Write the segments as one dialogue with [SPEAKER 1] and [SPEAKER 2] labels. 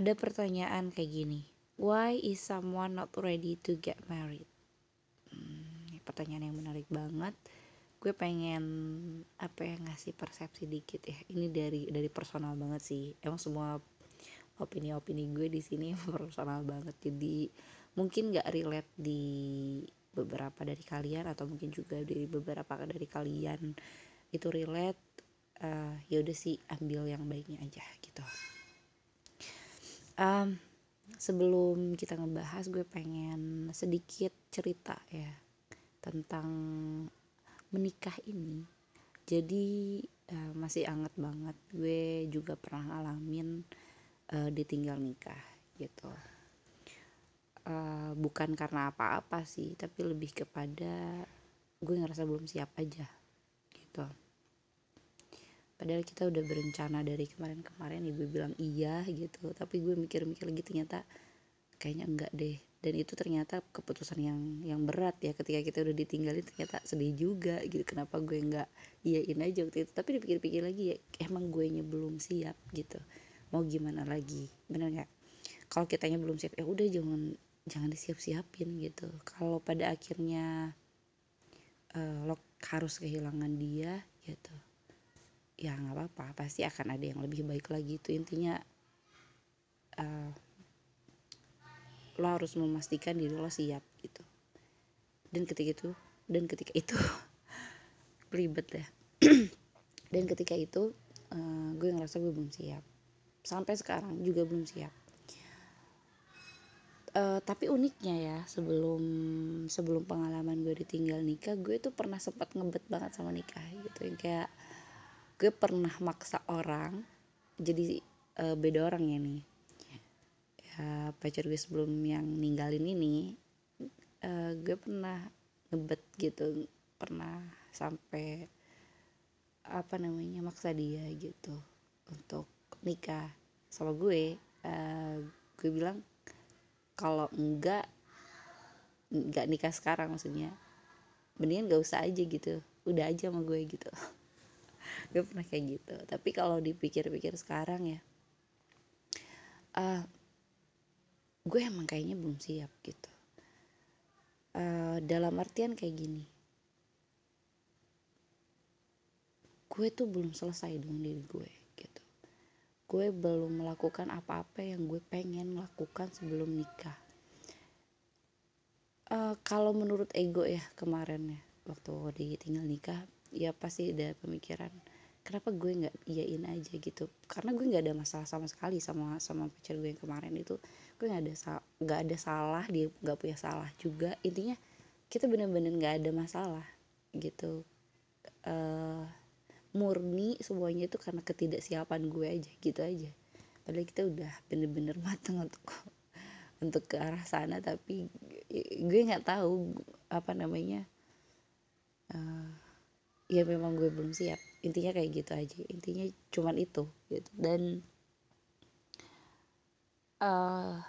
[SPEAKER 1] ada pertanyaan kayak gini why is someone not ready to get married? Hmm, pertanyaan yang menarik banget. Gue pengen apa ya ngasih persepsi dikit ya. Ini dari dari personal banget sih. Emang semua opini-opini gue di sini personal banget. Jadi mungkin gak relate di beberapa dari kalian atau mungkin juga dari beberapa dari kalian itu relate uh, ya udah sih ambil yang baiknya aja gitu um, sebelum kita ngebahas gue pengen sedikit cerita ya tentang menikah ini. Jadi uh, masih anget banget. Gue juga pernah ngalamin uh, ditinggal nikah gitu. Uh, bukan karena apa-apa sih tapi lebih kepada gue ngerasa belum siap aja gitu padahal kita udah berencana dari kemarin-kemarin ibu bilang iya gitu. Tapi gue mikir-mikir lagi ternyata kayaknya enggak deh. Dan itu ternyata keputusan yang yang berat ya. Ketika kita udah ditinggalin ternyata sedih juga gitu. Kenapa gue nggak iyain aja waktu itu? Tapi dipikir-pikir lagi ya emang gue nya belum siap gitu. Mau gimana lagi? Bener nggak? Kalau kitanya belum siap ya udah jangan jangan disiap-siapin gitu. Kalau pada akhirnya uh, lo harus kehilangan dia gitu ya nggak apa-apa. Pasti akan ada yang lebih baik lagi. Itu intinya uh, lo harus memastikan diri lo siap gitu. Dan ketika itu dan ketika itu ribet ya. Dan ketika itu uh, gue ngerasa gue belum siap. Sampai sekarang juga belum siap. Uh, tapi uniknya ya sebelum sebelum pengalaman gue ditinggal nikah gue tuh pernah sempat ngebet banget sama nikah gitu. Yang kayak gue pernah maksa orang jadi uh, beda orang ya nih. Uh, pacar gue sebelum yang ninggalin ini uh, gue pernah ngebet gitu pernah sampai apa namanya maksa dia gitu untuk nikah sama gue. Uh, gue bilang kalau enggak enggak nikah sekarang maksudnya mendingan gak usah aja gitu udah aja sama gue gitu gue pernah kayak gitu. Tapi kalau dipikir-pikir sekarang ya uh, gue emang kayaknya belum siap gitu. Uh, dalam artian kayak gini. Gue tuh belum selesai dengan diri gue gitu. Gue belum melakukan apa-apa yang gue pengen lakukan sebelum nikah. Uh, kalau menurut ego ya kemarin ya waktu tinggal nikah ya pasti ada pemikiran kenapa gue nggak iyain aja gitu? Karena gue nggak ada masalah sama sekali sama sama pacar gue yang kemarin itu. Gue nggak ada nggak ada salah dia nggak punya salah juga. Intinya kita bener-bener nggak ada masalah gitu. Uh, murni semuanya itu karena ketidaksiapan gue aja gitu aja. Padahal kita udah bener-bener mateng untuk untuk ke arah sana tapi gue nggak tahu apa namanya uh, ya memang gue belum siap. Intinya kayak gitu aja. Intinya cuman itu gitu. Dan uh,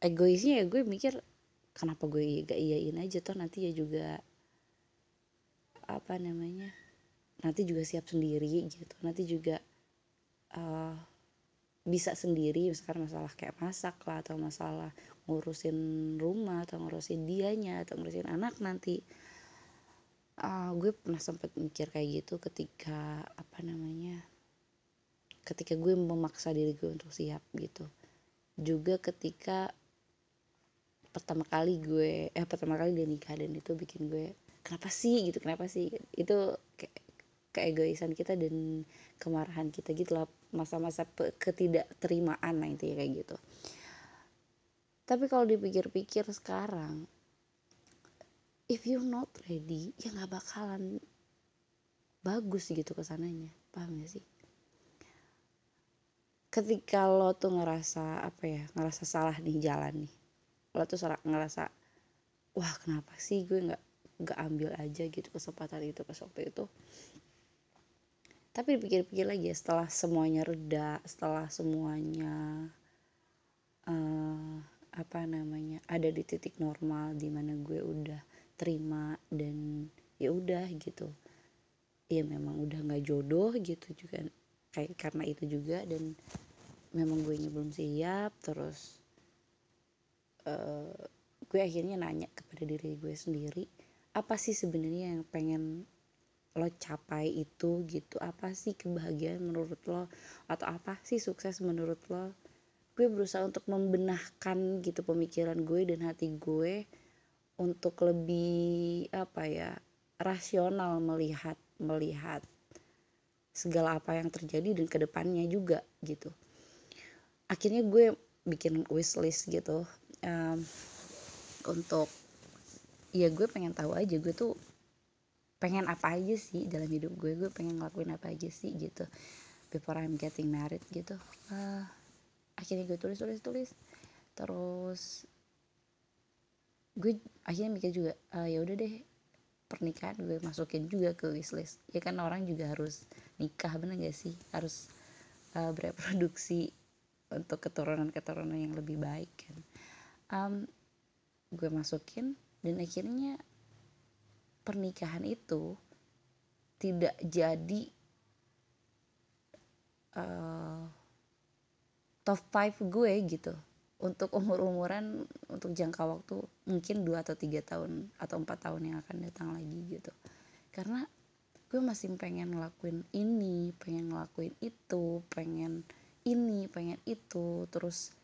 [SPEAKER 1] egoisnya ya gue mikir kenapa gue gak iyain aja toh? Nanti ya juga apa namanya nanti juga siap sendiri gitu. Nanti juga uh, bisa sendiri misalkan masalah kayak masak lah atau masalah ngurusin rumah atau ngurusin dianya atau ngurusin anak nanti uh, gue pernah sempat mikir kayak gitu ketika apa namanya ketika gue memaksa diri gue untuk siap gitu. Juga ketika pertama kali gue eh pertama kali dia nikah dan itu bikin gue kenapa sih? gitu kenapa sih? Itu kayak keegoisan kita dan kemarahan kita gitu lah masa-masa ketidakterimaan lah intinya kayak gitu. Tapi kalau dipikir-pikir sekarang if you're not ready ya nggak bakalan bagus gitu ke sananya. Paham gak sih? Ketika lo tuh ngerasa apa ya ngerasa salah nih jalan nih lo tuh ngerasa wah kenapa sih gue nggak nggak ambil aja gitu kesempatan itu waktu itu tapi dipikir-pikir lagi ya setelah semuanya reda setelah semuanya uh, apa namanya ada di titik normal di mana gue udah terima dan ya udah gitu. Ya memang udah nggak jodoh gitu juga kayak karena itu juga dan memang gue belum siap terus uh, gue akhirnya nanya kepada diri gue sendiri apa sih sebenarnya yang pengen lo capai itu gitu apa sih kebahagiaan menurut lo? Atau apa sih sukses menurut lo? Gue berusaha untuk membenahkan gitu pemikiran gue dan hati gue untuk lebih apa ya rasional melihat melihat segala apa yang terjadi dan ke depannya juga gitu. Akhirnya gue bikin wishlist gitu um, untuk ya gue pengen tahu aja gue tuh pengen apa aja sih dalam hidup gue gue pengen ngelakuin apa aja sih gitu before I'm getting married gitu. Uh, akhirnya gue tulis tulis tulis. Terus gue akhirnya mikir juga uh, ya udah deh pernikahan gue masukin juga ke wishlist ya kan orang juga harus nikah bener gak sih? Harus uh, bereproduksi untuk keturunan-keturunan yang lebih baik kan. Um, gue masukin dan akhirnya pernikahan itu tidak jadi uh, top 5 gue gitu. Untuk umur-umuran untuk jangka waktu mungkin 2 atau tiga tahun atau empat tahun yang akan datang lagi gitu. Karena gue masih pengen ngelakuin ini pengen ngelakuin itu pengen ini pengen itu terus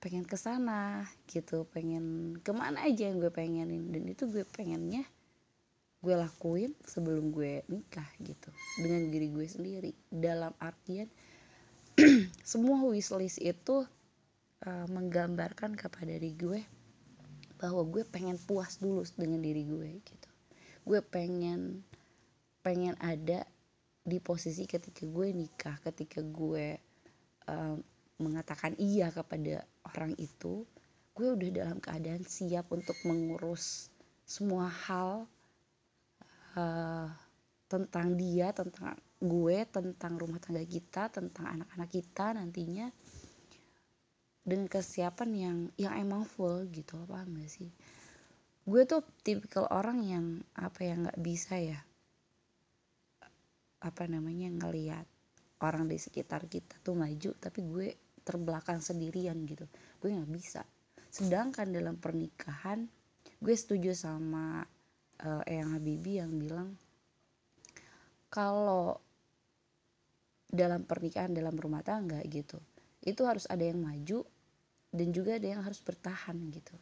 [SPEAKER 1] pengen ke sana gitu pengen ke mana aja yang gue pengenin. Dan itu gue pengennya gue lakuin sebelum gue nikah gitu dengan diri gue sendiri. Dalam artian semua wishlist itu uh, menggambarkan kepada diri gue bahwa gue pengen puas dulu dengan diri gue gitu. Gue pengen pengen ada di posisi ketika gue nikah ketika gue uh, mengatakan iya kepada orang itu gue udah dalam keadaan siap untuk mengurus semua hal uh, tentang dia tentang gue tentang rumah tangga kita tentang anak-anak kita nantinya. Dengan kesiapan yang yang emang full gitu loh paham gak sih? Gue tuh tipikal orang yang apa yang nggak bisa ya apa namanya ngelihat orang di sekitar kita tuh maju tapi gue terbelakang sendirian gitu. Gue nggak bisa. Sedangkan dalam pernikahan gue setuju sama uh, Eyang Habibie yang bilang kalau dalam pernikahan dalam rumah tangga gitu itu harus ada yang maju dan juga ada yang harus bertahan gitu.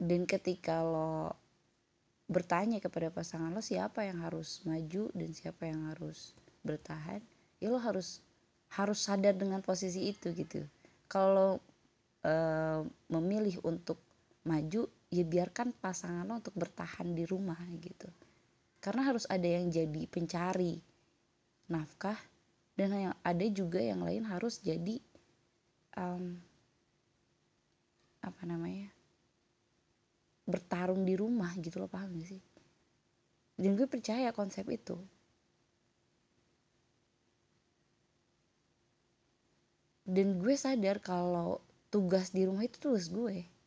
[SPEAKER 1] Dan ketika lo bertanya kepada pasangan lo siapa yang harus maju dan siapa yang harus bertahan? Ya lo harus harus sadar dengan posisi itu gitu. Kalau e, memilih untuk maju ya biarkan pasangan lo untuk bertahan di rumah gitu. Karena harus ada yang jadi pencari nafkah dan yang ada juga yang lain harus jadi um, apa namanya bertarung di rumah gitu loh paham gak sih? Dan gue percaya konsep itu. Dan gue sadar kalau tugas di rumah itu tugas gue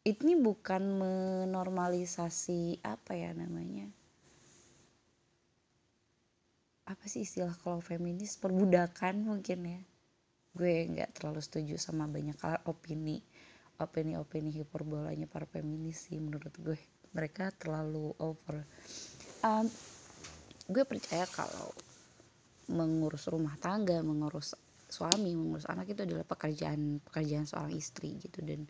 [SPEAKER 1] ini bukan menormalisasi apa ya namanya? Apa sih istilah kalau feminis? Perbudakan mungkin ya. Gue nggak terlalu setuju sama banyak opini opini opini hiperbolanya para feminis sih menurut gue. Mereka terlalu over. Um, gue percaya kalau mengurus rumah tangga mengurus suami mengurus anak itu adalah pekerjaan pekerjaan seorang istri gitu. Dan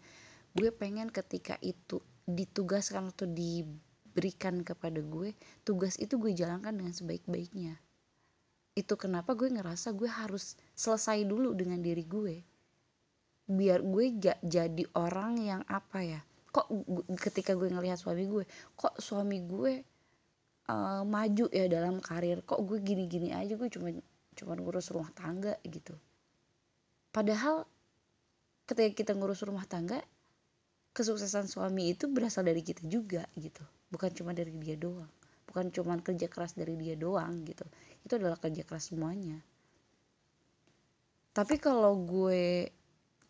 [SPEAKER 1] gue pengen ketika itu ditugaskan atau diberikan kepada gue tugas itu gue jalankan dengan sebaik-baiknya. Itu kenapa gue ngerasa gue harus selesai dulu dengan diri gue. Biar gue gak jadi orang yang apa ya kok ketika gue ngelihat suami gue kok suami gue uh, maju ya dalam karir kok gue gini-gini aja gue cuma cuma ngurus rumah tangga gitu. Padahal ketika kita ngurus rumah tangga kesuksesan suami itu berasal dari kita juga gitu. Bukan cuma dari dia doang. Bukan cuma kerja keras dari dia doang gitu. Itu adalah kerja keras semuanya. Tapi kalau gue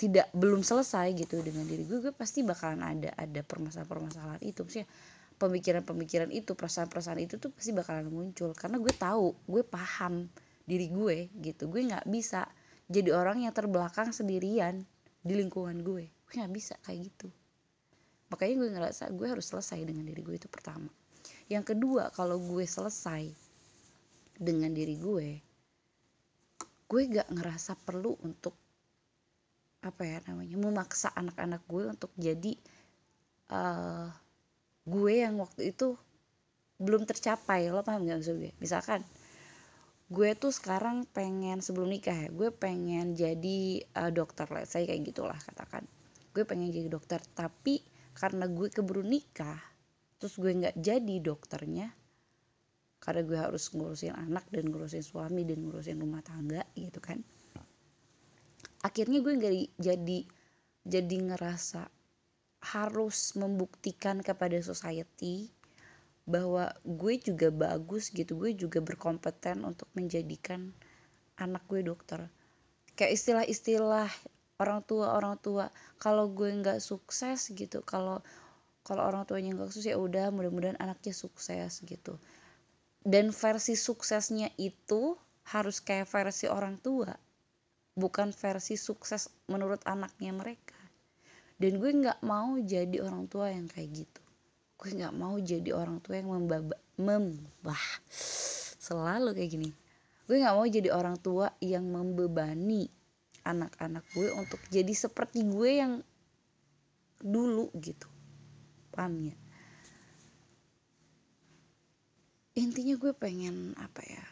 [SPEAKER 1] tidak belum selesai gitu dengan diri gue gue pasti bakalan ada ada permasalahan-permasalahan itu. Maksudnya pemikiran-pemikiran itu perasaan-perasaan itu tuh pasti bakalan muncul. Karena gue tahu gue paham diri gue gitu. Gue nggak bisa jadi orang yang terbelakang sendirian di lingkungan gue. Gue nggak bisa kayak gitu makanya gue ngerasa gue harus selesai dengan diri gue itu pertama. Yang kedua kalau gue selesai dengan diri gue gue gak ngerasa perlu untuk apa ya namanya memaksa anak-anak gue untuk jadi uh, gue yang waktu itu belum tercapai. Lo paham gak maksud gue? Misalkan gue tuh sekarang pengen sebelum nikah ya gue pengen jadi uh, dokter. Lah saya kayak gitulah katakan. Gue pengen jadi dokter tapi karena gue keburu nikah terus gue nggak jadi dokternya karena gue harus ngurusin anak dan ngurusin suami dan ngurusin rumah tangga gitu kan. Akhirnya gue nggak jadi jadi ngerasa harus membuktikan kepada society bahwa gue juga bagus gitu gue juga berkompeten untuk menjadikan anak gue dokter. Kayak istilah-istilah orang tua orang tua. Kalau gue nggak sukses gitu kalau kalau orang tuanya nggak sukses ya udah mudah-mudahan anaknya sukses gitu. Dan versi suksesnya itu harus kayak versi orang tua bukan versi sukses menurut anaknya mereka. Dan gue nggak mau jadi orang tua yang kayak gitu. Gue nggak mau jadi orang tua yang membaba membah selalu kayak gini. Gue nggak mau jadi orang tua yang membebani anak-anak gue untuk jadi seperti gue yang dulu gitu. Paham ya? Intinya gue pengen apa ya?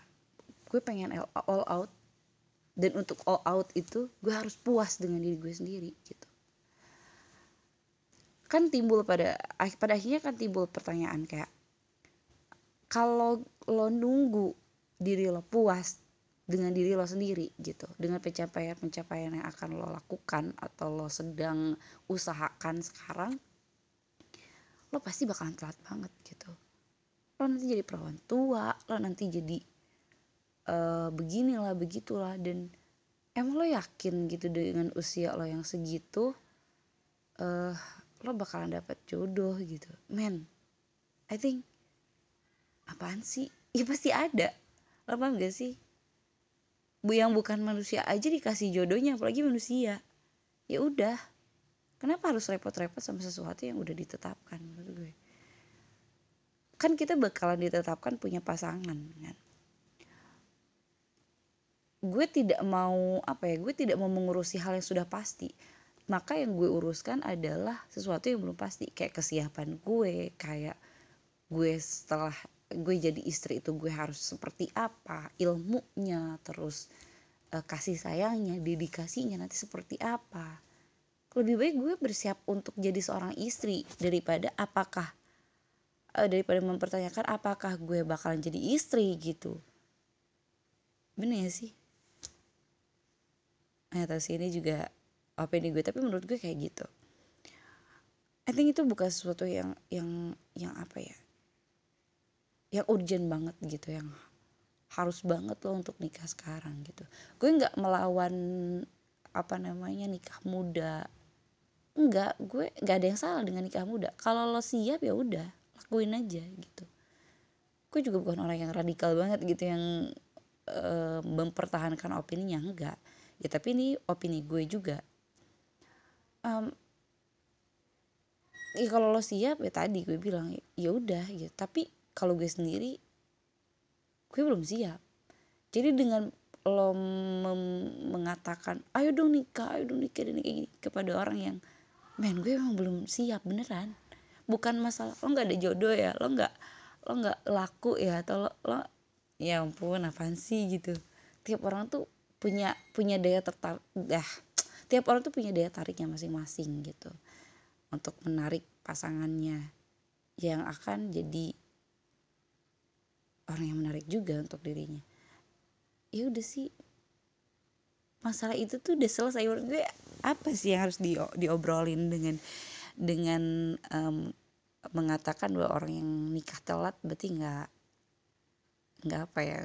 [SPEAKER 1] Gue pengen all out. Dan untuk all out itu gue harus puas dengan diri gue sendiri gitu. Kan timbul pada pada akhirnya kan timbul pertanyaan kayak kalau lo nunggu diri lo puas dengan diri lo sendiri gitu. Dengan pencapaian-pencapaian yang akan lo lakukan atau lo sedang usahakan sekarang lo pasti bakalan telat banget gitu. Lo nanti jadi perawan tua lo nanti jadi uh, beginilah begitulah dan emang lo yakin gitu dengan usia lo yang segitu uh, lo bakalan dapet jodoh gitu. Men I think apaan sih? Ya pasti ada. Lo paham gak sih bu yang bukan manusia aja dikasih jodohnya apalagi manusia. Ya udah. Kenapa harus repot-repot sama sesuatu yang udah ditetapkan menurut gue? Kan kita bakalan ditetapkan punya pasangan kan? Gue tidak mau apa ya gue tidak mau mengurusi hal yang sudah pasti. Maka yang gue uruskan adalah sesuatu yang belum pasti. Kayak kesiapan gue kayak gue setelah gue jadi istri itu gue harus seperti apa ilmunya terus uh, kasih sayangnya dedikasinya nanti seperti apa. Lebih baik gue bersiap untuk jadi seorang istri daripada apakah uh, daripada mempertanyakan apakah gue bakalan jadi istri gitu. Bener ya sih? Atas ini juga apa ini gue tapi menurut gue kayak gitu. I think itu bukan sesuatu yang yang yang apa ya yang urgent banget gitu yang harus banget lo untuk nikah sekarang gitu. Gue nggak melawan apa namanya nikah muda. Enggak gue nggak ada yang salah dengan nikah muda. Kalau lo siap ya udah lakuin aja gitu. Gue juga bukan orang yang radikal banget gitu yang uh, mempertahankan opininya enggak ya tapi ini opini gue juga. Um, ya kalau lo siap ya tadi gue bilang ya udah gitu. Tapi kalau gue sendiri gue belum siap. Jadi dengan lo mengatakan ayo dong nikah ayo dong nikah dan kayak gini kepada orang yang men gue emang belum siap beneran. Bukan masalah lo nggak ada jodoh ya lo nggak lo nggak laku ya atau lo, lo ya ampun apaan sih? Gitu. Tiap orang tuh punya punya daya tertarik dah tiap orang tuh punya daya tariknya masing-masing gitu untuk menarik pasangannya yang akan jadi orang yang menarik juga untuk dirinya. Ya udah sih masalah itu tuh udah selesai. Menurut gue apa sih yang harus di, diobrolin dengan dengan um, mengatakan bahwa orang yang nikah telat berarti nggak nggak apa ya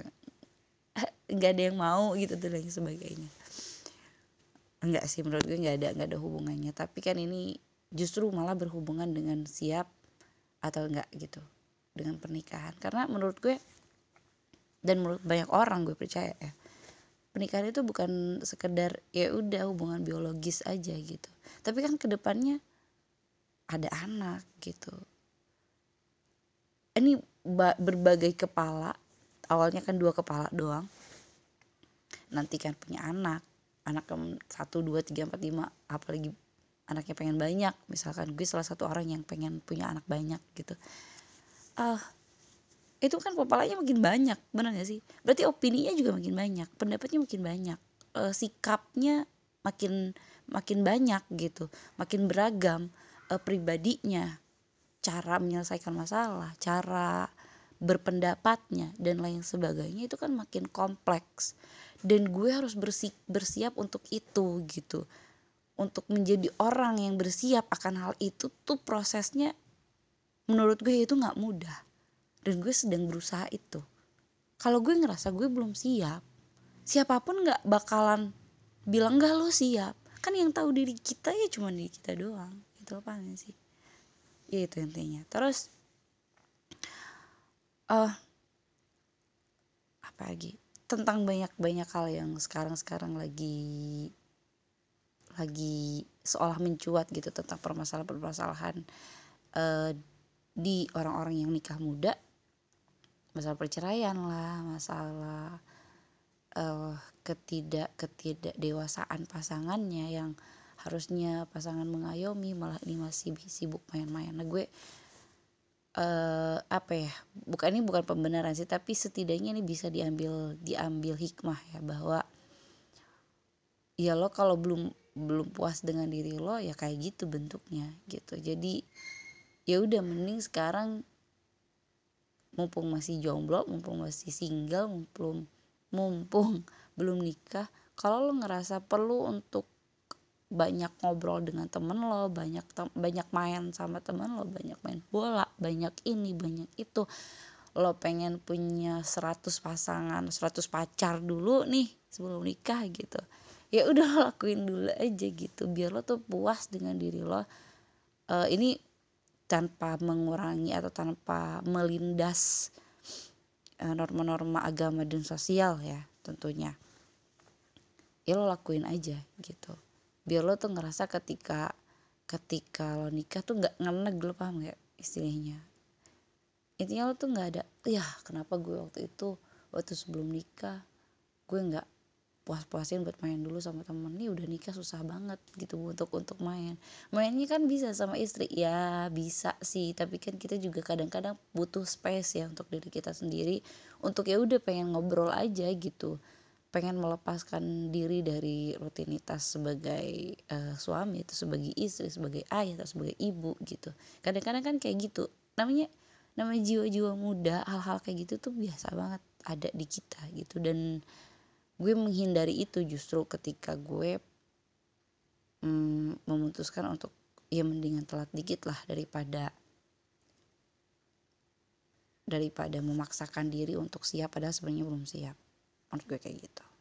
[SPEAKER 1] nggak ada yang mau gitu dan sebagainya. Enggak sih menurut gue nggak ada nggak ada hubungannya. Tapi kan ini justru malah berhubungan dengan siap atau enggak gitu dengan pernikahan. Karena menurut gue dan menurut banyak orang gue percaya ya pernikahan itu bukan sekedar ya udah hubungan biologis aja gitu. Tapi kan ke depannya ada anak gitu. Ini berbagai kepala awalnya kan dua kepala doang. Nanti kan punya anak anak satu dua tiga empat lima apalagi anaknya pengen banyak. Misalkan gue salah satu orang yang pengen punya anak banyak gitu. Ah uh, itu kan kepalanya makin banyak benar gak sih? Berarti opininya juga makin banyak pendapatnya makin banyak uh, sikapnya makin makin banyak gitu makin beragam uh, pribadinya cara menyelesaikan masalah cara berpendapatnya dan lain sebagainya itu kan makin kompleks. Dan gue harus bersi bersiap untuk itu gitu. Untuk menjadi orang yang bersiap akan hal itu tuh prosesnya menurut gue itu nggak mudah dan gue sedang berusaha itu. Kalau gue ngerasa gue belum siap siapa pun nggak bakalan bilang nggak lo siap. Kan yang tahu diri kita ya cuma diri kita doang. Itu apa sih? Ya itu intinya. Terus uh, apa lagi? Tentang banyak-banyak hal yang sekarang-sekarang lagi lagi seolah mencuat gitu tentang permasalahan-permasalahan uh, di orang-orang yang nikah muda masalah perceraian lah masalah uh, ketidak ketidak dewasaan pasangannya yang harusnya pasangan mengayomi malah ini masih sibuk main-main. Nah gue uh, apa ya bukan ini bukan pembenaran sih tapi setidaknya ini bisa diambil diambil hikmah ya bahwa ya lo kalau belum belum puas dengan diri lo ya kayak gitu bentuknya gitu. Jadi ya udah mending sekarang mumpung masih jomblo mumpung masih single mumpung mumpung belum nikah kalau lo ngerasa perlu untuk banyak ngobrol dengan temen lo banyak banyak main sama temen lo banyak main bola banyak ini banyak itu lo pengen punya 100 pasangan 100 pacar dulu nih sebelum nikah gitu ya udah lakuin dulu aja gitu biar lo tuh puas dengan diri lo. Uh, ini tanpa mengurangi atau tanpa melindas eh, norma-norma agama dan sosial ya tentunya. Ya lo lakuin aja gitu. Biar lo tuh ngerasa ketika ketika lo nikah tuh nggak ngeneg lo paham gak istilahnya? Intinya lo tuh nggak ada ya kenapa gue waktu itu waktu sebelum nikah gue nggak puas-puasin buat main dulu sama temen. Nih udah nikah susah banget gitu untuk untuk main. Mainnya kan bisa sama istri. Ya bisa sih. Tapi kan kita juga kadang-kadang butuh space ya untuk diri kita sendiri. Untuk ya udah pengen ngobrol aja gitu. Pengen melepaskan diri dari rutinitas sebagai uh, suami itu sebagai istri sebagai ayah atau sebagai ibu gitu. Kadang-kadang kan kayak gitu. Namanya namanya jiwa-jiwa muda hal-hal kayak gitu tuh biasa banget ada di kita gitu. Dan gue menghindari itu justru ketika gue mm, memutuskan untuk ya mendingan telat dikit lah daripada daripada memaksakan diri untuk siap padahal sebenarnya belum siap. Menurut gue kayak gitu